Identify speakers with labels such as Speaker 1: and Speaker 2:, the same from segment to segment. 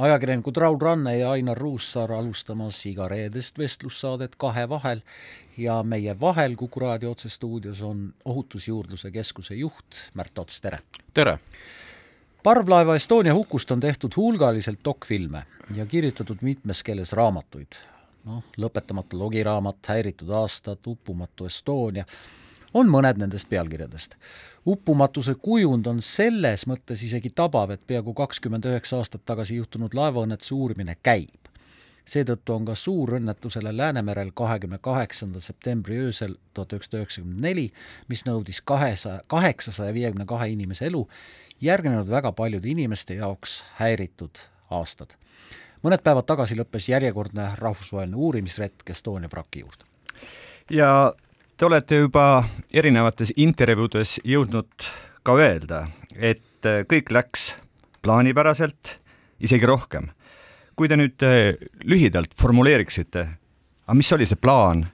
Speaker 1: ajakirjanikud Raul Ranne ja Ainar Ruussaar alustamas igareedest vestlussaadet Kahe vahel ja meie vahel Kuku raadio otsestuudios on Ohutusjuurdluse Keskuse juht Märt Ots, tere!
Speaker 2: tere!
Speaker 1: parvlaeva Estonia hukust on tehtud hulgaliselt dokfilme ja kirjutatud mitmes keeles raamatuid. noh, lõpetamata logiraamat, Häiritud aastad, Uppumatu Estonia, on mõned nendest pealkirjadest uppumatuse kujund on selles mõttes isegi tabav, et peaaegu kakskümmend üheksa aastat tagasi juhtunud laevaõnnetuse uurimine käib. seetõttu on ka suurõnnetusele Läänemerel kahekümne kaheksanda septembri öösel tuhat üheksasada üheksakümmend neli, mis nõudis kahesaja, kaheksasaja viiekümne kahe inimese elu, järgnenud väga paljude inimeste jaoks häiritud aastad. mõned päevad tagasi lõppes järjekordne rahvusvaheline uurimisretk Estonia vraki juurde.
Speaker 2: ja Te olete juba erinevates intervjuudes jõudnud ka öelda, et kõik läks plaanipäraselt, isegi rohkem. kui te nüüd eh, lühidalt formuleeriksite, aga mis oli see plaan,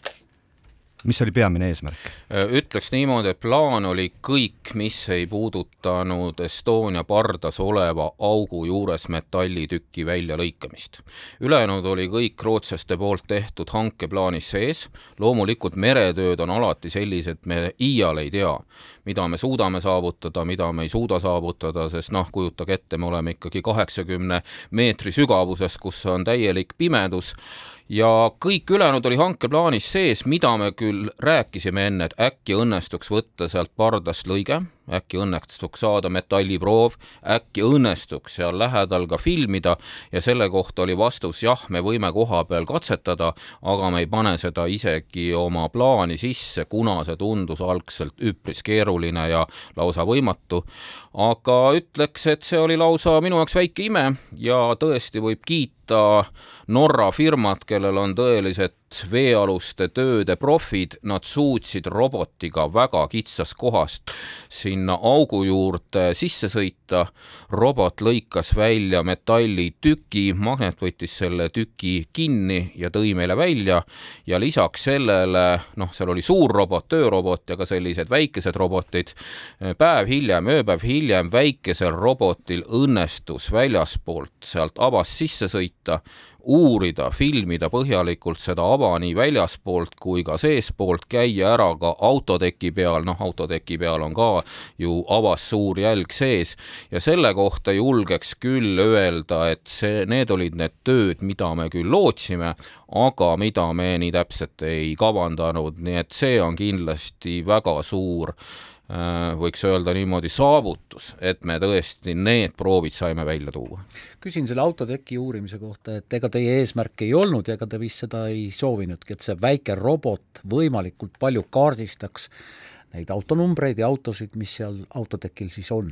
Speaker 2: mis oli peamine eesmärk?
Speaker 3: ütleks niimoodi, et plaan oli kõik, mis ei puudutanud Estonia pardas oleva augu juures metallitüki väljalõikamist. ülejäänud oli kõik rootslaste poolt tehtud hankeplaanis sees, loomulikult meretööd on alati sellised, me iial ei tea, mida me suudame saavutada, mida me ei suuda saavutada, sest noh, kujutage ette, me oleme ikkagi kaheksakümne meetri sügavuses, kus on täielik pimedus. Ja kõik ülejäänud oli hankeplaanis sees, mida me küll rääkisime enne, et äkki õnnestuks võtta sealt pardast lõige äkki õnnestuks saada metalliproov, äkki õnnestuks seal lähedal ka filmida ja selle kohta oli vastus jah, me võime koha peal katsetada, aga me ei pane seda isegi oma plaani sisse, kuna see tundus algselt üpris keeruline ja lausa võimatu. aga ütleks, et see oli lausa minu jaoks väike ime ja tõesti võib kiita Norra firmat, kellel on tõelised veealuste tööde profid, nad suutsid robotiga väga kitsast kohast sinna augu juurde sisse sõita. robot lõikas välja metallitüki, magnet võttis selle tüki kinni ja tõi meile välja ja lisaks sellele, noh, seal oli suur robot, töörobot ja ka sellised väikesed robotid. päev hiljem, ööpäev hiljem väikesel robotil õnnestus väljaspoolt sealt abast sisse sõita uurida, filmida põhjalikult seda ava nii väljaspoolt kui ka seespoolt, käia ära ka autoteki peal, noh, autoteki peal on ka ju avas suur jälg sees ja selle kohta julgeks küll öelda, et see, need olid need tööd, mida me küll lootsime, aga mida me nii täpselt ei kavandanud, nii et see on kindlasti väga suur võiks öelda niimoodi, saavutus, et me tõesti need proovid saime välja tuua.
Speaker 1: küsin selle autoteki uurimise kohta, et ega teie eesmärk ei olnud ja ega te vist seda ei soovinudki, et see väike robot võimalikult palju kaardistaks neid autonumbreid ja autosid, mis seal autotekil siis on?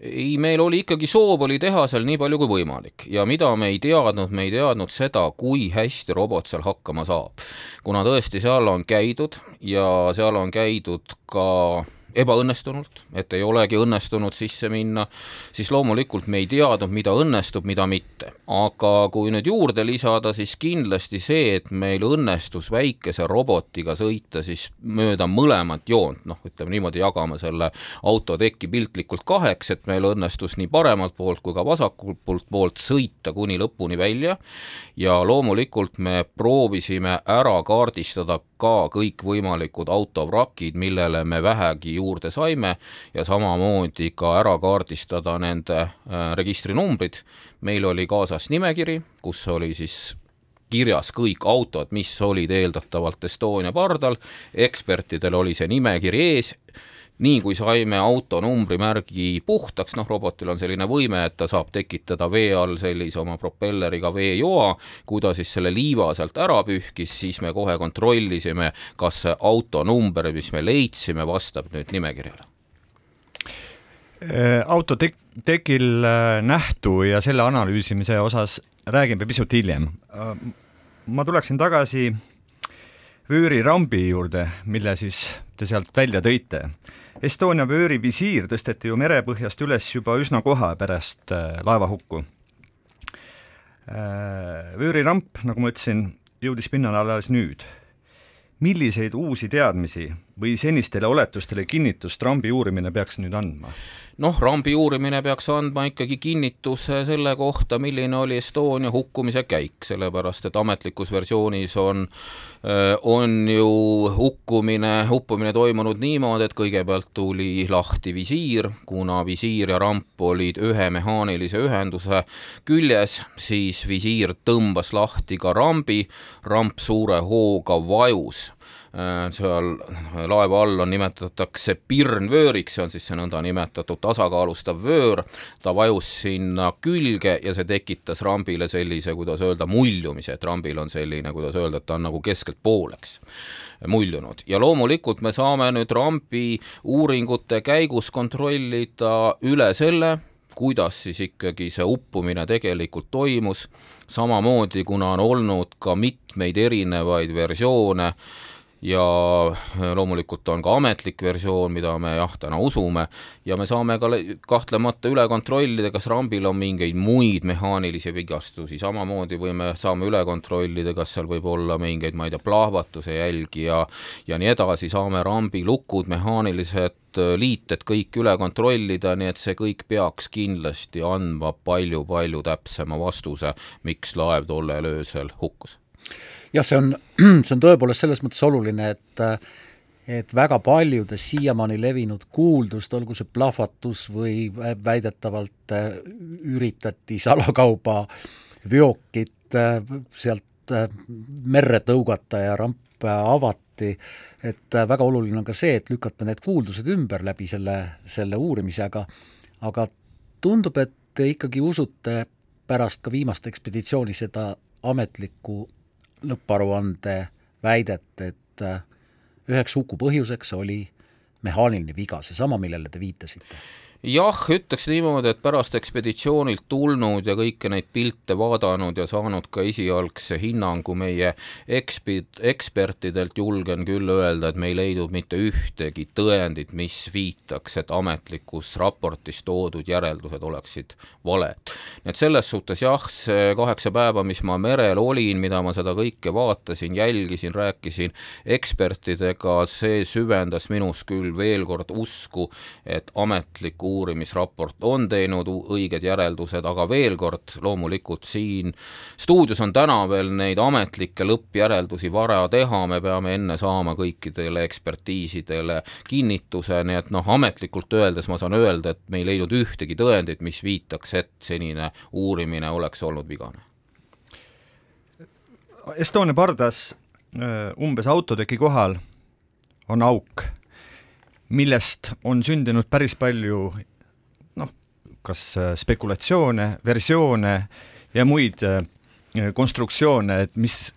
Speaker 3: ei, meil oli ikkagi soov oli teha seal nii palju kui võimalik ja mida me ei teadnud, me ei teadnud seda, kui hästi robot seal hakkama saab. kuna tõesti seal on käidud ja seal on käidud ka ebaõnnestunult, et ei olegi õnnestunud sisse minna, siis loomulikult me ei teadnud, mida õnnestub, mida mitte. aga kui nüüd juurde lisada, siis kindlasti see, et meil õnnestus väikese robotiga sõita siis mööda mõlemat joont, noh, ütleme niimoodi, jagame selle autoteki piltlikult kaheks, et meil õnnestus nii paremalt poolt kui ka vasakult poolt sõita kuni lõpuni välja ja loomulikult me proovisime ära kaardistada ka kõikvõimalikud autovrakid, millele me vähegi juurde saime ja samamoodi ka ära kaardistada nende äh, registrinumbrid. meil oli kaasas nimekiri, kus oli siis kirjas kõik autod, mis olid eeldatavalt Estonia pardal, ekspertidel oli see nimekiri ees nii kui saime auto numbrimärgi puhtaks, noh, robotil on selline võime, et ta saab tekitada vee all sellise oma propelleriga veejoa, kui ta siis selle liiva sealt ära pühkis, siis me kohe kontrollisime, kas see auto number, mis me leidsime, vastab nüüd nimekirjale
Speaker 2: äh, autotek-, tekil äh, nähtu ja selle analüüsimise osas räägime pisut hiljem. Äh, ma tuleksin tagasi vöörirambi juurde, mille siis te sealt välja tõite. Estonia vöörivisiir tõsteti ju merepõhjast üles juba üsna kohe pärast äh, laevahukku. Äh, vööriramp, nagu ma ütlesin, jõudis pinnale alles nüüd. milliseid uusi teadmisi või senistele oletustele kinnitust rambi uurimine peaks nüüd andma?
Speaker 3: Noh, rambi uurimine peaks andma ikkagi kinnituse selle kohta, milline oli Estonia hukkumise käik, sellepärast et ametlikus versioonis on, äh, on ju hukkumine, uppumine toimunud niimoodi, et kõigepealt tuli lahti visiir, kuna visiir ja ramp olid ühe mehaanilise ühenduse küljes, siis visiir tõmbas lahti ka rambi, ramp suure hooga vajus seal laeva all on, nimetatakse pirnvööriks, see on siis see nõndanimetatud tasakaalustav vöör, ta vajus sinna külge ja see tekitas rambile sellise, kuidas öelda, muljumise, et rambil on selline, kuidas öelda, et ta on nagu keskelt pooleks muljunud. Ja loomulikult me saame nüüd rambi uuringute käigus kontrollida üle selle, kuidas siis ikkagi see uppumine tegelikult toimus, samamoodi kuna on olnud ka mitmeid erinevaid versioone ja loomulikult on ka ametlik versioon, mida me jah, täna usume, ja me saame ka kahtlemata üle kontrollida, kas rambil on mingeid muid mehaanilisi vigastusi, samamoodi võime, saame üle kontrollida, kas seal võib olla mingeid, ma ei tea, plahvatuse jälgi ja ja nii edasi, saame rambi lukud, mehaanilised liited kõik üle kontrollida, nii et see kõik peaks kindlasti andma palju-palju täpsema vastuse, miks laev tollel öösel hukkus
Speaker 1: jah, see on, see on tõepoolest selles mõttes oluline, et et väga paljudes siiamaani levinud kuuldust, olgu see plahvatus või väidetavalt äh, üritati salakauba veokit äh, sealt äh, merre tõugata ja ramp avati, et väga oluline on ka see, et lükata need kuuldused ümber läbi selle, selle uurimise, aga aga tundub, et te ikkagi usute pärast ka viimast ekspeditsiooni seda ametlikku lõpparuande väidet, et äh, üheks huku põhjuseks oli mehaaniline viga, seesama, millele te viitasite
Speaker 3: jah, ütleks niimoodi, et pärast ekspeditsioonilt tulnud ja kõiki neid pilte vaadanud ja saanud ka esialgse hinnangu meie ekspid, ekspertidelt, julgen küll öelda, et me ei leidnud mitte ühtegi tõendit, mis viitaks, et ametlikus raportis toodud järeldused oleksid valed. nii et selles suhtes jah, see kaheksa päeva, mis ma merel olin, mida ma seda kõike vaatasin, jälgisin, rääkisin ekspertidega, see süvendas minus küll veel kord usku, et ametliku uurimisraport on teinud õiged järeldused, aga veel kord, loomulikult siin stuudios on täna veel neid ametlikke lõppjäreldusi vara teha, me peame enne saama kõikidele ekspertiisidele kinnituse, nii et noh, ametlikult öeldes ma saan öelda, et me ei leidnud ühtegi tõendit, mis viitaks, et senine uurimine oleks olnud vigane.
Speaker 2: Estonia pardas umbes autoteki kohal on auk millest on sündinud päris palju noh, kas äh, spekulatsioone, versioone ja muid äh, konstruktsioone, et mis,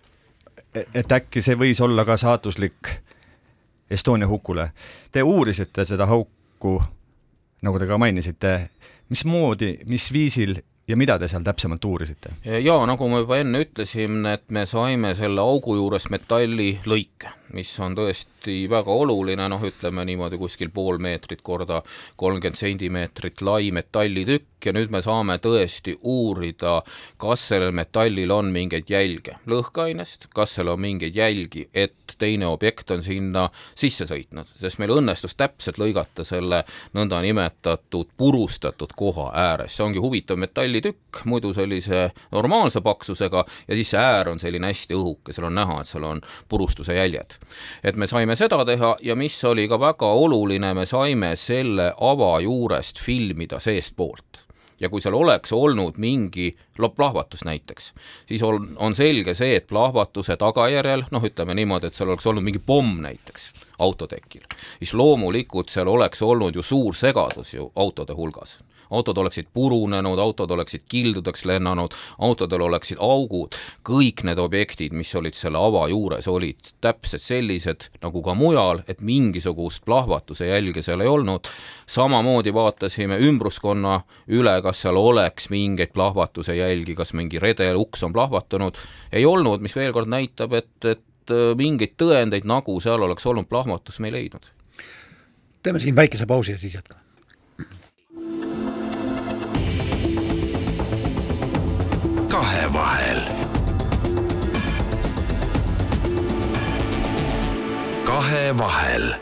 Speaker 2: et äkki see võis olla ka saatuslik Estonia hukule. Te uurisite seda hauku, nagu te ka mainisite, mismoodi, mis viisil ja mida te seal täpsemalt uurisite?
Speaker 3: jaa, nagu ma juba enne ütlesin, et me saime selle augu juures metallilõike, mis on tõesti väga oluline, noh, ütleme niimoodi kuskil pool meetrit korda kolmkümmend sentimeetrit lai metallitükk ja nüüd me saame tõesti uurida, kas sellel metallil on mingeid jälge lõhkeainest, kas seal on mingeid jälgi, et teine objekt on sinna sisse sõitnud, sest meil õnnestus täpselt lõigata selle nõndanimetatud purustatud koha ääres, see ongi huvitav metallitükk, muidu sellise normaalse paksusega ja siis see äär on selline hästi õhuke, seal on näha, et seal on purustuse jäljed. et me saime seda teha ja mis oli ka väga oluline, me saime selle ava juurest filmida seestpoolt. Ja kui seal oleks olnud mingi plahvatus näiteks, siis on, on selge see, et plahvatuse tagajärjel, noh, ütleme niimoodi, et seal oleks olnud mingi pomm näiteks autotekil, siis loomulikult seal oleks olnud ju suur segadus ju autode hulgas autod oleksid purunenud, autod oleksid kildudeks lennanud, autodel oleksid augud, kõik need objektid, mis olid selle ava juures, olid täpselt sellised nagu ka mujal, et mingisugust plahvatuse jälge seal ei olnud. samamoodi vaatasime ümbruskonna üle, kas seal oleks mingeid plahvatuse jälgi, kas mingi redel uks on plahvatanud, ei olnud, mis veel kord näitab, et, et mingeid tõendeid, nagu seal oleks olnud plahvatus, me ei leidnud.
Speaker 1: teeme siin väikese pausi ja siis jätkame.
Speaker 4: Kahevahel. kahevahel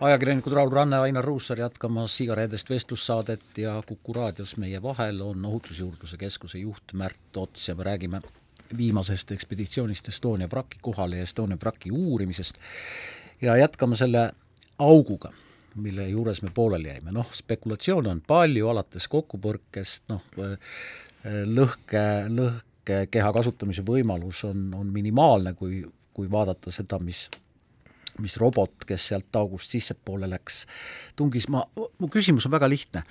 Speaker 1: ajakirjanikud Raul Ranne, Ainar Ruussaar jätkamas igareedest vestlussaadet ja Kuku raadios meie vahel on Ohutusjuurdluse Keskuse juht Märt Ots ja me räägime viimasest ekspeditsioonist Estonia vraki kohale ja Estonia vraki uurimisest. Ja jätkame selle auguga, mille juures me pooleli jäime, noh, spekulatsioone on palju, alates kokkupõrkest, noh, lõhke, lõhkekeha kasutamise võimalus on, on minimaalne, kui, kui vaadata seda, mis mis robot, kes sealt august sissepoole läks, tungis, ma, mu küsimus on väga lihtne.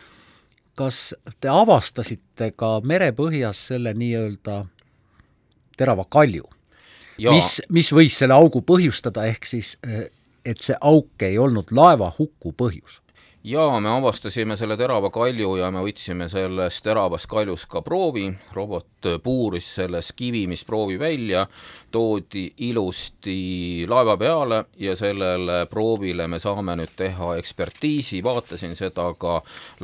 Speaker 1: kas te avastasite ka merepõhjas selle nii-öelda terava kalju? mis, mis võis selle augu põhjustada, ehk siis et see auk ei olnud laeva huku põhjus?
Speaker 3: Jaa, me avastasime selle terava kalju ja me võtsime sellest teravast kaljust ka proovi, robot puuris selles kivimist proovi välja, toodi ilusti laeva peale ja sellele proovile me saame nüüd teha ekspertiisi, vaatasin seda ka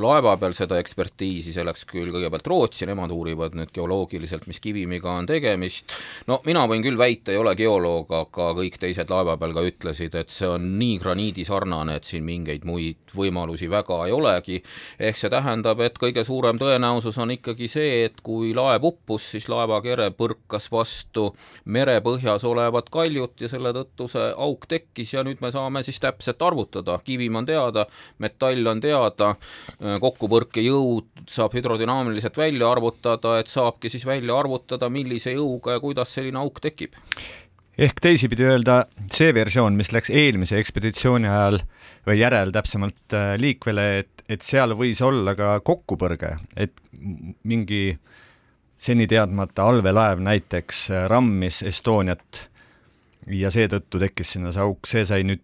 Speaker 3: laeva peal, seda ekspertiisi, see läks küll kõigepealt Rootsi, nemad uurivad nüüd geoloogiliselt, mis kivimiga on tegemist, no mina võin küll väita, ei ole geoloog, aga kõik teised laeva peal ka ütlesid, et see on nii graniidisarnane, et siin mingeid muid võimalusi väga ei olegi, ehk see tähendab, et kõige suurem tõenäosus on ikkagi see, et kui laev uppus, siis laevakere põrkas vastu merepõhjas olevat kaljut ja selle tõttu see auk tekkis ja nüüd me saame siis täpselt arvutada, kivim on teada, metall on teada, kokkupõrkejõud saab hüdrodünaamiliselt välja arvutada, et saabki siis välja arvutada, millise jõuga ja kuidas selline auk tekib
Speaker 2: ehk teisipidi öelda, see versioon, mis läks eelmise ekspeditsiooni ajal või järel täpsemalt äh, liikvele, et, et seal võis olla ka kokkupõrge, et mingi seni teadmata allveelaev näiteks äh, rammis Estoniat ja seetõttu tekkis sinna see auk, see sai nüüd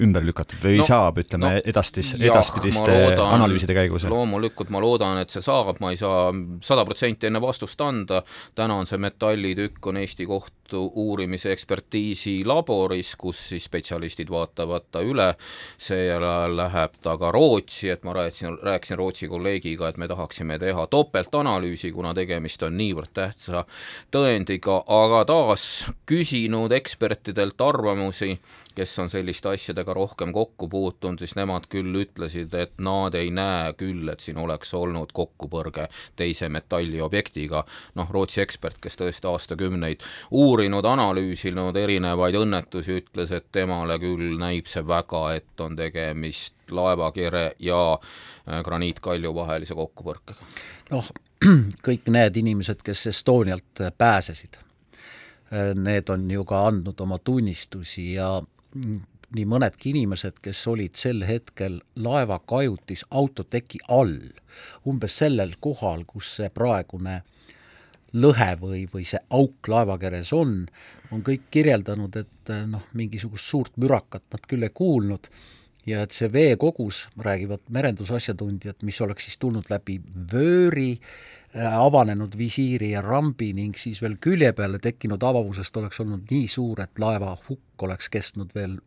Speaker 2: ümber lükatud või no, saab, ütleme no, edastis, edaspidiste loodan, analüüside käigus?
Speaker 3: loomulikult ma loodan, et see saab, ma ei saa sada protsenti enne vastust anda, täna on see metallitükk, on Eesti Kohtu uurimise ekspertiisi laboris, kus siis spetsialistid vaatavad ta üle, seejärel läheb ta ka Rootsi, et ma rääkisin, rääkisin Rootsi kolleegiga, et me tahaksime teha topeltanalüüsi, kuna tegemist on niivõrd tähtsa tõendiga, aga taas küsinud ekspertidelt arvamusi, kes on selliste asjadega rohkem kokku puutunud, siis nemad küll ütlesid, et nad ei näe küll, et siin oleks olnud kokkupõrge teise metalliobjektiga. noh, Rootsi ekspert, kes tõesti aastakümneid uurinud, analüüsinud erinevaid õnnetusi, ütles, et temale küll näib see väga, et on tegemist laevakere ja äh, graniitkalju vahelise kokkupõrkega.
Speaker 1: noh, kõik need inimesed, kes Estonialt pääsesid, äh, need on ju ka andnud oma tunnistusi ja nii mõnedki inimesed, kes olid sel hetkel laeva kajutis autoteki all, umbes sellel kohal, kus see praegune lõhe või, või see auk laevakeres on, on kõik kirjeldanud, et noh, mingisugust suurt mürakat nad küll ei kuulnud ja et see veekogus, räägivad merendusasjatundjad, mis oleks siis tulnud läbi vööri, äh, avanenud visiiri ja rambi ning siis veel külje peale tekkinud avavusest oleks olnud nii suur, et laeva hukk oleks kestnud veel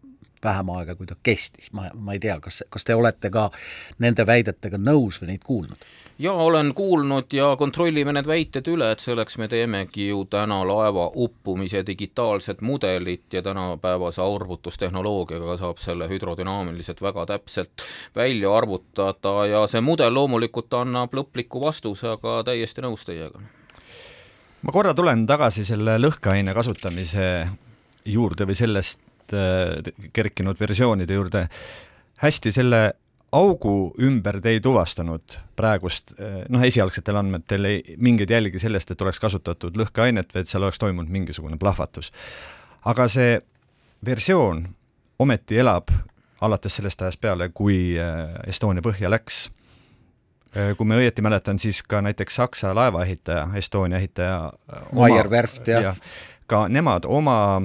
Speaker 1: vähem aega, kui ta kestis, ma, ma ei tea, kas, kas te olete ka nende väidetega nõus või neid kuulnud?
Speaker 3: jaa, olen kuulnud ja kontrollime need väited üle, et selleks me teemegi ju täna laeva uppumise digitaalset mudelit ja tänapäevase arvutustehnoloogiaga saab selle hüdrodünaamiliselt väga täpselt välja arvutada ja see mudel loomulikult annab lõpliku vastuse, aga täiesti nõus teiega.
Speaker 2: ma korra tulen tagasi selle lõhkeaine kasutamise juurde või sellest kerkinud versioonide juurde. hästi, selle augu ümber te ei tuvastanud praegust, äh, noh, esialgsetel andmetel ei, mingeid jälgi sellest, et oleks kasutatud lõhkeainet või et seal oleks toimunud mingisugune plahvatus. aga see versioon ometi elab alates sellest ajast peale, kui äh, Estonia põhja läks. kui ma õieti mäletan, siis ka näiteks Saksa laevaehitaja, Estonia ehitaja
Speaker 1: Maier Werft, jah.
Speaker 2: ka nemad oma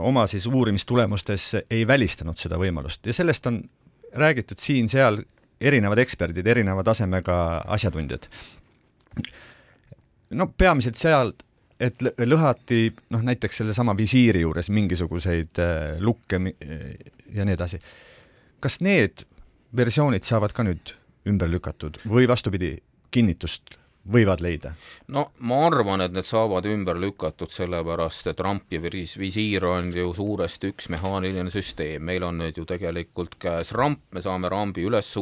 Speaker 2: oma siis uurimistulemustes ei välistanud seda võimalust ja sellest on räägitud siin-seal erinevad eksperdid, erineva tasemega asjatundjad. no peamiselt seal et lõhati noh, näiteks sellesama visiiri juures mingisuguseid äh, lukke ja nii edasi. kas need versioonid saavad ka nüüd ümber lükatud või vastupidi, kinnitust võivad leida?
Speaker 3: no ma arvan, et need saavad ümber lükatud, sellepärast et ramp ja visiir on ju suuresti üks mehaaniline süsteem, meil on nüüd ju tegelikult käes ramp, me saame rambi üles,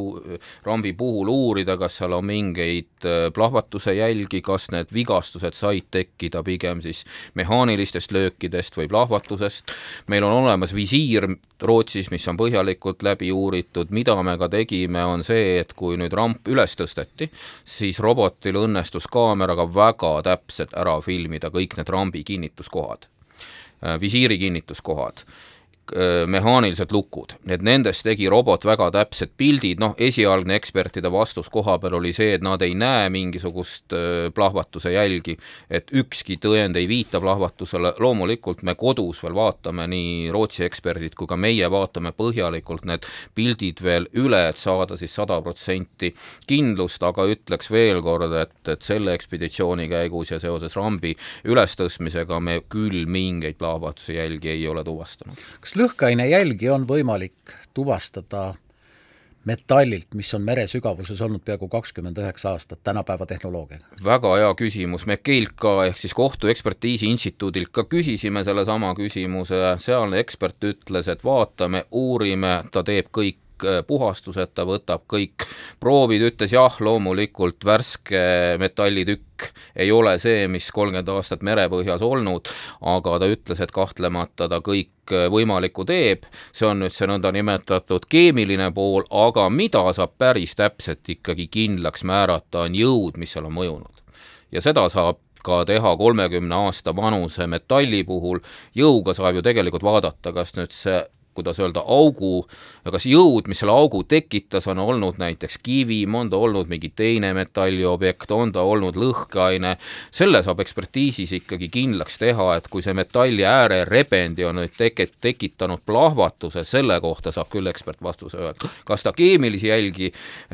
Speaker 3: rambi puhul uurida, kas seal on mingeid äh, plahvatuse jälgi, kas need vigastused said tekkida pigem siis mehaanilistest löökidest või plahvatusest, meil on olemas visiir Rootsis, mis on põhjalikult läbi uuritud, mida me ka tegime, on see, et kui nüüd ramp üles tõsteti, siis robotil õnnestus õnnestus kaameraga väga täpselt ära filmida kõik need rambi kinnituskohad, äh, visiiri kinnituskohad mehaanilised lukud, et nendest tegi robot väga täpsed pildid, noh, esialgne ekspertide vastus koha peal oli see, et nad ei näe mingisugust plahvatuse jälgi, et ükski tõend ei viita plahvatusele, loomulikult me kodus veel vaatame, nii Rootsi eksperdid kui ka meie vaatame põhjalikult need pildid veel üle, et saada siis sada protsenti kindlust, aga ütleks veel kord, et, et selle ekspeditsiooni käigus ja seoses rambi ülestõstmisega me küll mingeid plahvatuse jälgi ei ole tuvastanud.
Speaker 1: kas lõhkeaine jälgi on võimalik tuvastada metallilt, mis on meresügavuses olnud peaaegu kakskümmend üheksa aastat tänapäeva tehnoloogiaga?
Speaker 3: väga hea küsimus, me Keilt ka ehk siis kohtuekspertiisi instituudilt ka küsisime sellesama küsimuse, sealne ekspert ütles, et vaatame, uurime, ta teeb kõik kõik puhastused, ta võtab kõik proovid, ütles jah, loomulikult värske metallitükk ei ole see, mis kolmkümmend aastat merepõhjas olnud, aga ta ütles, et kahtlemata ta kõik võimalikku teeb, see on nüüd see nõndanimetatud keemiline pool, aga mida saab päris täpselt ikkagi kindlaks määrata, on jõud, mis seal on mõjunud. ja seda saab ka teha kolmekümne aasta vanuse metalli puhul, jõuga saab ju tegelikult vaadata, kas nüüd see kuidas öelda, augu, kas jõud, mis selle augu tekitas, on olnud näiteks kivim, on ta olnud mingi teine metalliobjekt, on ta olnud lõhkeaine, selle saab ekspertiisis ikkagi kindlaks teha, et kui see metalli äärerebendi on nüüd teke-, tekitanud plahvatuse, selle kohta saab küll ekspert vastuse öelda. kas ta keemilisi jälgi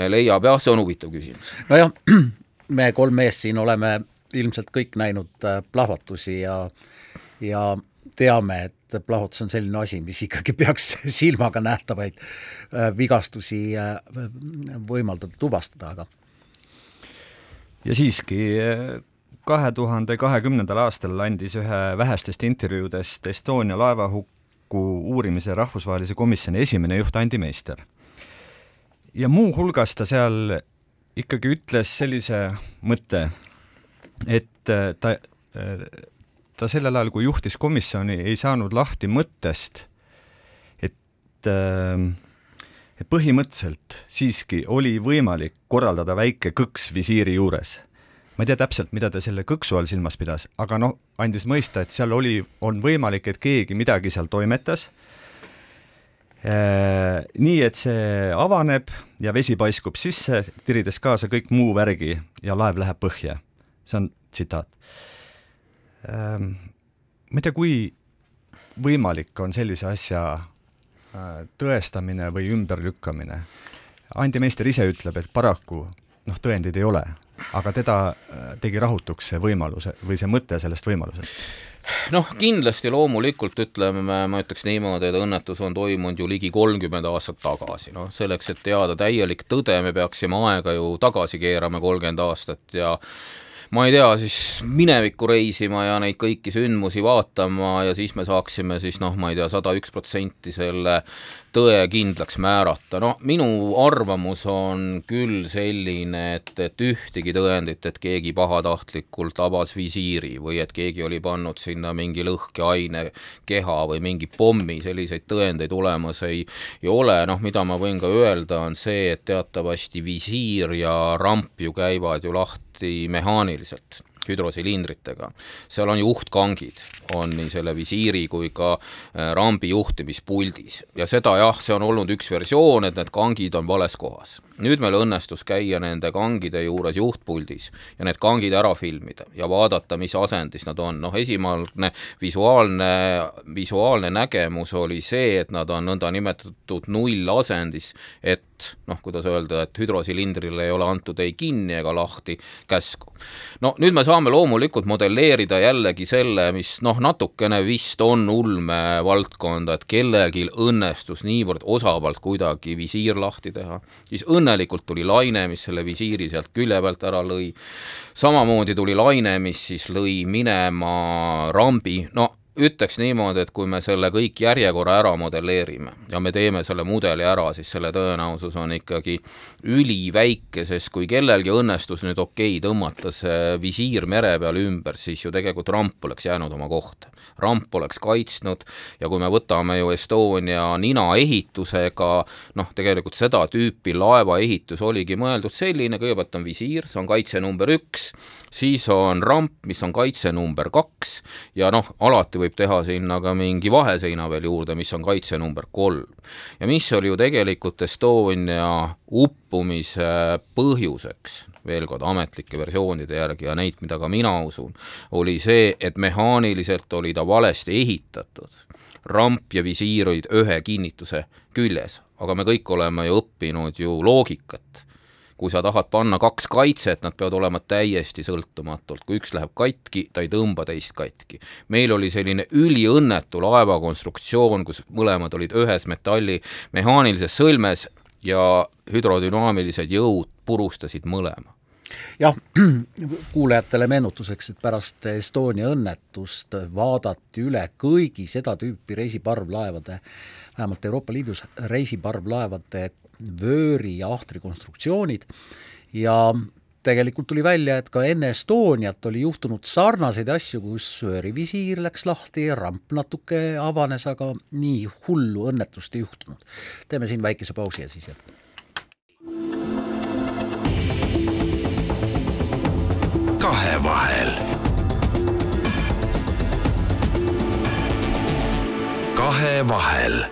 Speaker 3: leiab, jah, see on huvitav küsimus.
Speaker 1: nojah, me kolm meest siin oleme ilmselt kõik näinud äh, plahvatusi ja ja teame, et plahvatus on selline asi, mis ikkagi peaks silmaga nähtavaid äh, vigastusi äh, võimaldada tuvastada, aga
Speaker 2: ja siiski kahe tuhande kahekümnendal aastal andis ühe vähestest intervjuudest Estonia laevahuku uurimise rahvusvahelise komisjoni esimene juht Andi Meister. ja muuhulgas ta seal ikkagi ütles sellise mõtte, et ta ta sellel ajal, kui juhtis komisjoni, ei saanud lahti mõttest, et äh, et põhimõtteliselt siiski oli võimalik korraldada väike kõks visiiri juures. ma ei tea täpselt, mida ta selle kõksu all silmas pidas, aga noh, andis mõista, et seal oli, on võimalik, et keegi midagi seal toimetas äh,, nii et see avaneb ja vesi paiskub sisse, tirides kaasa kõik muu värgi ja laev läheb põhja. see on tsitaat ma ei tea, kui võimalik on sellise asja äh, tõestamine või ümberlükkamine. Andi Meister ise ütleb, et paraku noh, tõendeid ei ole, aga teda äh, tegi rahutuks see võimalus või see mõte sellest võimalusest
Speaker 3: noh, kindlasti loomulikult ütleme, ma ütleks niimoodi, et õnnetus on toimunud ju ligi kolmkümmend aastat tagasi, noh selleks, et teada täielik tõde, me peaksime aega ju tagasi keerama kolmkümmend aastat ja ma ei tea, siis minevikku reisima ja neid kõiki sündmusi vaatama ja siis me saaksime siis noh, ma ei tea, sada üks protsenti selle tõe kindlaks määrata, no minu arvamus on küll selline, et, et ühtegi tõendit, et keegi pahatahtlikult avas visiiri või et keegi oli pannud sinna mingi lõhkeaine keha või mingi pommi, selliseid tõendeid olemas ei, ei ole, noh, mida ma võin ka öelda, on see, et teatavasti visiir ja ramp ju käivad ju lahti mehaaniliselt hüdrosilindritega. seal on juhtkangid, on nii selle visiiri kui ka äh, rambi juhtimispuldis ja seda jah, see on olnud üks versioon, et need kangid on vales kohas. Nüüd meil õnnestus käia nende kangide juures juhtpuldis ja need kangid ära filmida ja vaadata, mis asendis nad on, noh esimene visuaalne, visuaalne nägemus oli see, et nad on nõndanimetatud nullasendis, et noh, kuidas öelda, et hüdrosilindrile ei ole antud ei kinni ega lahti käsku. no nüüd me saame loomulikult modelleerida jällegi selle, mis noh, natukene vist on ulmevaldkonda, et kellelgi õnnestus niivõrd osavalt kuidagi visiir lahti teha, siis õnnelikult tuli laine, mis selle visiiri sealt külje pealt ära lõi, samamoodi tuli laine, mis siis lõi minema rambi, no ütleks niimoodi, et kui me selle kõik järjekorra ära modelleerime ja me teeme selle mudeli ära, siis selle tõenäosus on ikkagi üliväike, sest kui kellelgi õnnestus nüüd okei okay, tõmmata see visiir mere peal ümber, siis ju tegelikult ramp oleks jäänud oma kohta. ramp oleks kaitsnud ja kui me võtame ju Estonia nina ehitusega, noh, tegelikult seda tüüpi laeva ehitus oligi mõeldud selline, kõigepealt on visiir, see on kaitse number üks, siis on ramp, mis on kaitse number kaks ja noh, alati võib teha sinna ka mingi vaheseina veel juurde, mis on kaitse number kolm. ja mis oli ju tegelikult Estonia uppumise põhjuseks, veel kord ametlike versioonide järgi ja neid, mida ka mina usun, oli see, et mehaaniliselt oli ta valesti ehitatud. ramp ja visiir olid ühe kinnituse küljes, aga me kõik oleme ju õppinud ju loogikat kui sa tahad panna kaks kaitset, nad peavad olema täiesti sõltumatult, kui üks läheb katki, ta ei tõmba teist katki. meil oli selline üliõnnetu laevakonstruktsioon, kus mõlemad olid ühes metalli mehaanilises sõlmes ja hüdrodünaamilised jõud purustasid mõlema
Speaker 1: jah, kuulajatele meenutuseks, et pärast Estonia õnnetust vaadati üle kõigi seda tüüpi reisiparvlaevade, vähemalt Euroopa Liidus reisiparvlaevade vööri ja ahtri konstruktsioonid ja tegelikult tuli välja, et ka enne Estoniat oli juhtunud sarnaseid asju, kus vöörivisiir läks lahti ramp natuke avanes, aga nii hullu õnnetust ei juhtunud. teeme siin väikese pausi ja siis jätkame.
Speaker 4: Kahevahel. kahevahel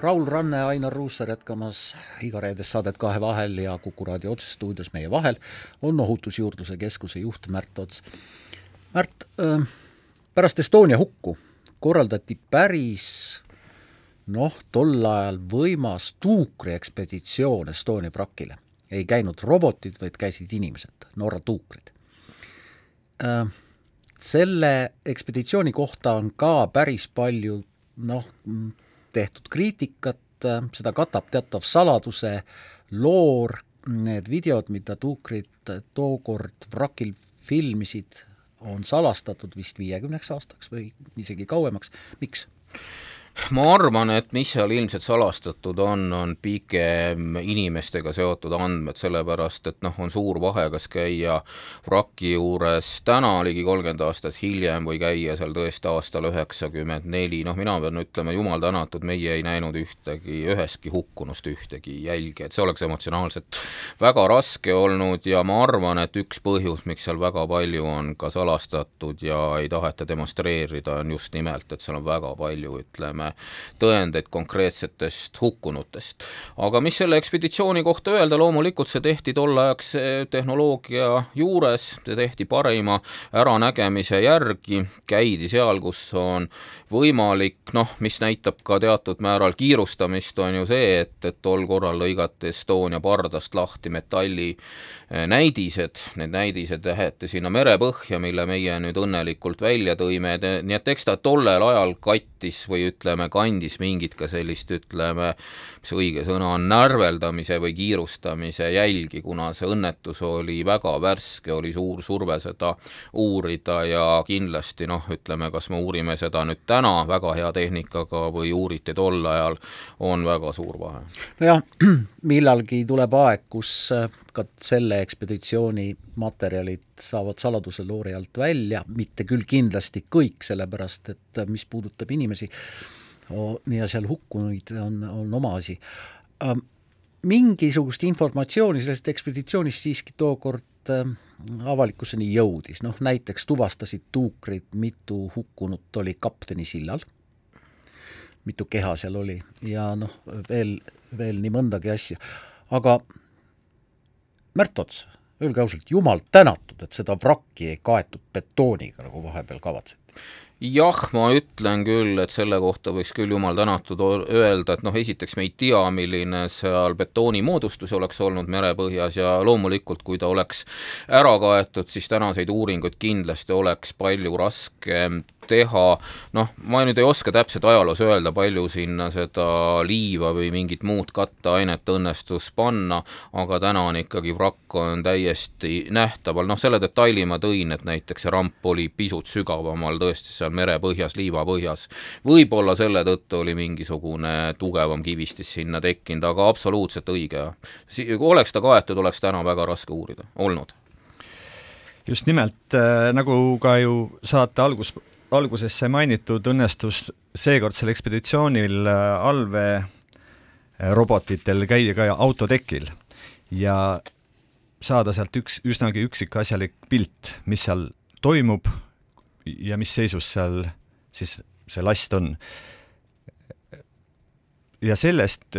Speaker 1: Raul Ranne, Ainar Ruussaar jätkamas igareedest saadet Kahe vahel ja Kuku raadio otsestuudios meie vahel on Ohutusjuurdluse Keskuse juht Märt Ots. Märt, pärast Estonia hukku korraldati päris noh, tol ajal võimas tuukriekspeditsioon Estonia vrakile. Ei käinud robotid, vaid käisid inimesed, Norra tuukrid. Selle ekspeditsiooni kohta on ka päris palju noh, tehtud kriitikat, seda katab teatav saladuse loor, need videod, mida tuukrid tookord vrakil filmisid, on salastatud vist viiekümneks aastaks või isegi kauemaks, miks?
Speaker 3: Ma arvan, et mis seal ilmselt salastatud on, on pigem inimestega seotud andmed, sellepärast et noh, on suur vahe, kas käia vraki juures täna, ligi kolmkümmend aastat hiljem, või käia seal tõesti aastal üheksakümmend neli, noh, mina pean ütlema, jumal tänatud, meie ei näinud ühtegi, ühestki hukkunust ühtegi jälge, et see oleks emotsionaalselt väga raske olnud ja ma arvan, et üks põhjus, miks seal väga palju on ka salastatud ja ei taheta demonstreerida, on just nimelt, et seal on väga palju, ütleme, saame tõendeid konkreetsetest hukkunutest. aga mis selle ekspeditsiooni kohta öelda, loomulikult see tehti tolleaegse tehnoloogia juures, see tehti parima äranägemise järgi, käidi seal, kus on võimalik, noh, mis näitab ka teatud määral kiirustamist, on ju see, et, et tol korral lõigati Estonia pardast lahti metalli eh, näidised, need näidised jäeti sinna merepõhja, mille meie nüüd õnnelikult välja tõime, nii et eks ta tollel ajal kattis või ütleme, kandis mingit ka sellist, ütleme, mis õige sõna on, närveldamise või kiirustamise jälgi, kuna see õnnetus oli väga värske, oli suur surve seda uurida ja kindlasti noh, ütleme, kas me uurime seda nüüd täna, väga hea tehnikaga või uuriti tol ajal, on väga suur vahe.
Speaker 1: nojah, millalgi tuleb aeg, kus äh, ka selle ekspeditsiooni materjalid saavad saladuse loori alt välja, mitte küll kindlasti kõik, sellepärast et äh, mis puudutab inimesi ja seal hukkunuid, on, on oma asi. Ähm, mingisugust informatsiooni sellest ekspeditsioonist siiski tookord äh, avalikkuseni jõudis, noh näiteks tuvastasid tuukrid, mitu hukkunut oli kapteni sillal, mitu keha seal oli ja noh, veel, veel nii mõndagi asja, aga Märt Ots, öelge ausalt, jumal tänatud, et seda vrakki ei kaetud betooniga, nagu vahepeal kavatseti
Speaker 3: jah, ma ütlen küll, et selle kohta võiks küll jumal tänatud öelda, et noh, esiteks me ei tea, milline seal betoonimoodustus oleks olnud merepõhjas ja loomulikult, kui ta oleks ära kaetud, siis tänaseid uuringuid kindlasti oleks palju raskem teha, noh, ma nüüd ei oska täpselt ajaloos öelda, palju sinna seda liiva või mingit muud katteainet õnnestus panna, aga täna on ikkagi vrakk on täiesti nähtaval, noh, selle detaili ma tõin, et näiteks see ramp oli pisut sügavamal tõesti seal merepõhjas, liivapõhjas. võib-olla selle tõttu oli mingisugune tugevam kivistis sinna tekkinud, aga absoluutselt õige, kui oleks ta kaetud, oleks täna väga raske uurida, olnud.
Speaker 2: Just nimelt äh,, nagu ka ju saate algus, alguses sai mainitud, õnnestus seekordsel ekspeditsioonil äh, allveerobotitel käia ka autotekil ja saada sealt üks üsnagi üksikasjalik pilt, mis seal toimub ja mis seisus seal siis see last on. ja sellest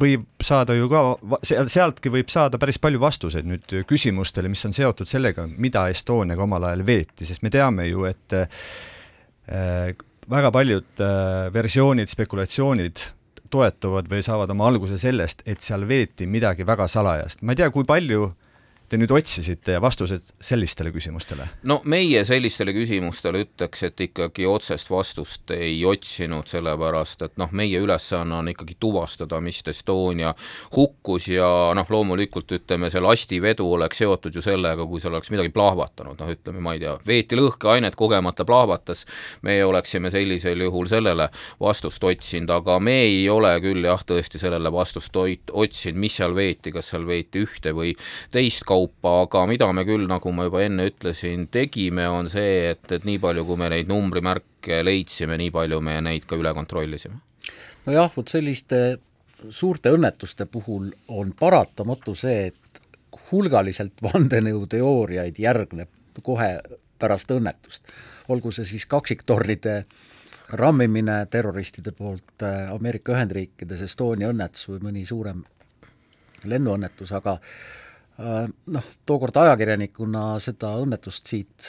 Speaker 2: võib saada ju ka, sealtki võib saada päris palju vastuseid nüüd küsimustele, mis on seotud sellega, mida Estoniaga omal ajal veeti, sest me teame ju, et äh, väga paljud äh, versioonid, spekulatsioonid toetuvad või saavad oma alguse sellest, et seal veeti midagi väga salajast. ma ei tea, kui palju te nüüd otsisite vastused sellistele küsimustele?
Speaker 3: no meie sellistele küsimustele ütleks, et ikkagi otsest vastust ei otsinud, sellepärast et noh, meie ülesanne on ikkagi tuvastada, mis Estonia hukkus ja noh, loomulikult ütleme, see lastivedu oleks seotud ju sellega, kui seal oleks midagi plahvatanud, noh ütleme, ma ei tea, veeti lõhkeainet, kogemata plahvatas, meie oleksime sellisel juhul sellele vastust otsinud, aga me ei ole küll jah, tõesti sellele vastust otsinud, mis seal veeti, kas seal veeti ühte või teist kaupa, kaupa, aga mida me küll, nagu ma juba enne ütlesin, tegime, on see, et, et nii palju, kui me neid numbrimärke leidsime, nii palju me neid ka üle kontrollisime.
Speaker 1: nojah, vot selliste suurte õnnetuste puhul on paratamatu see, et hulgaliselt vandenõuteooriaid järgneb kohe pärast õnnetust. olgu see siis kaksiktornide rammimine terroristide poolt äh, Ameerika Ühendriikides, Estonia õnnetus või mõni suurem lennuõnnetus, aga noh, tookord ajakirjanikuna seda õnnetust siit